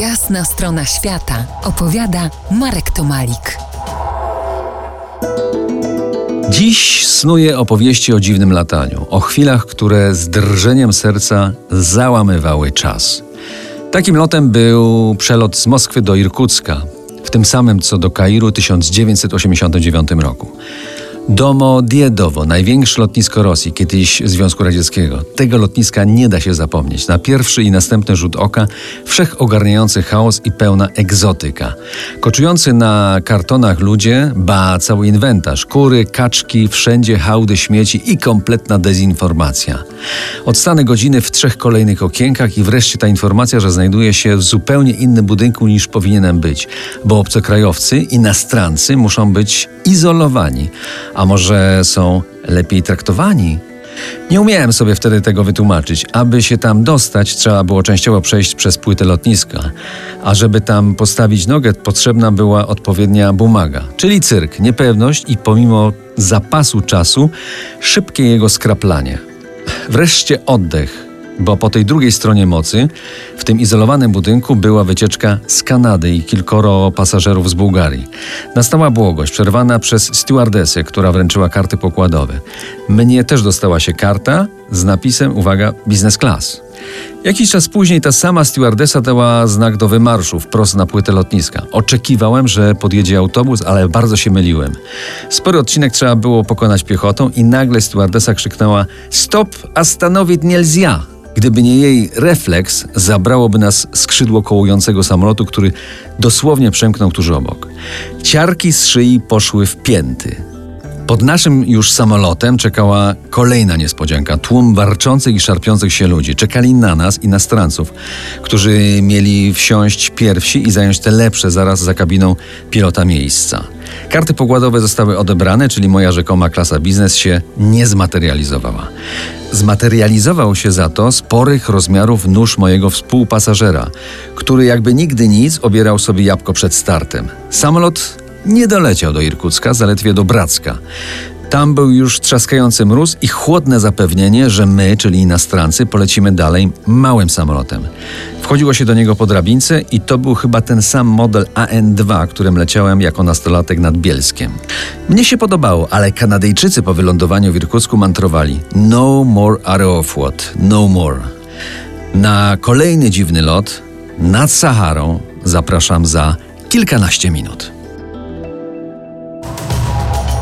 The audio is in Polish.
Jasna strona świata opowiada Marek Tomalik. Dziś snuję opowieści o dziwnym lataniu, o chwilach, które z drżeniem serca załamywały czas. Takim lotem był przelot z Moskwy do Irkucka, w tym samym co do Kairu w 1989 roku. Domo Diedowo, największe lotnisko Rosji, kiedyś Związku Radzieckiego. Tego lotniska nie da się zapomnieć. Na pierwszy i następny rzut oka wszechogarniający chaos i pełna egzotyka. Koczujący na kartonach ludzie, ba, cały inwentarz, kury, kaczki, wszędzie hałdy śmieci i kompletna dezinformacja. Odstanę godziny w trzech kolejnych okienkach i wreszcie ta informacja, że znajduję się w zupełnie innym budynku niż powinienem być, bo obcokrajowcy i nastrancy muszą być izolowani a może są lepiej traktowani? Nie umiałem sobie wtedy tego wytłumaczyć. Aby się tam dostać, trzeba było częściowo przejść przez płytę lotniska, a żeby tam postawić nogę, potrzebna była odpowiednia bumaga, czyli cyrk, niepewność i pomimo zapasu czasu, szybkie jego skraplanie. Wreszcie oddech bo po tej drugiej stronie mocy, w tym izolowanym budynku, była wycieczka z Kanady i kilkoro pasażerów z Bułgarii. Nastała błogość, przerwana przez stewardesę, która wręczyła karty pokładowe. Mnie też dostała się karta z napisem, uwaga, business class. Jakiś czas później ta sama stewardesa dała znak do wymarszu wprost na płytę lotniska. Oczekiwałem, że podjedzie autobus, ale bardzo się myliłem. Spory odcinek trzeba było pokonać piechotą i nagle stewardesa krzyknęła Stop, a stanowić nielzja! Gdyby nie jej refleks, zabrałoby nas skrzydło kołującego samolotu, który dosłownie przemknął tuż obok. Ciarki z szyi poszły w pięty. Pod naszym już samolotem czekała kolejna niespodzianka. Tłum warczących i szarpiących się ludzi. Czekali na nas i na stranców, którzy mieli wsiąść pierwsi i zająć te lepsze zaraz za kabiną pilota miejsca. Karty pokładowe zostały odebrane, czyli moja rzekoma klasa biznes się nie zmaterializowała. Zmaterializował się za to sporych rozmiarów nóż mojego współpasażera, który jakby nigdy nic obierał sobie jabłko przed startem. Samolot nie doleciał do Irkucka, zaledwie do Bracka. Tam był już trzaskający mróz i chłodne zapewnienie, że my, czyli inastrancy, polecimy dalej małym samolotem. Wchodziło się do niego po drabince i to był chyba ten sam model AN-2, którym leciałem jako nastolatek nad Bielskiem. Mnie się podobało, ale Kanadyjczycy po wylądowaniu w Irkucku mantrowali No more Aeroflot, no more. Na kolejny dziwny lot nad Saharą zapraszam za kilkanaście minut.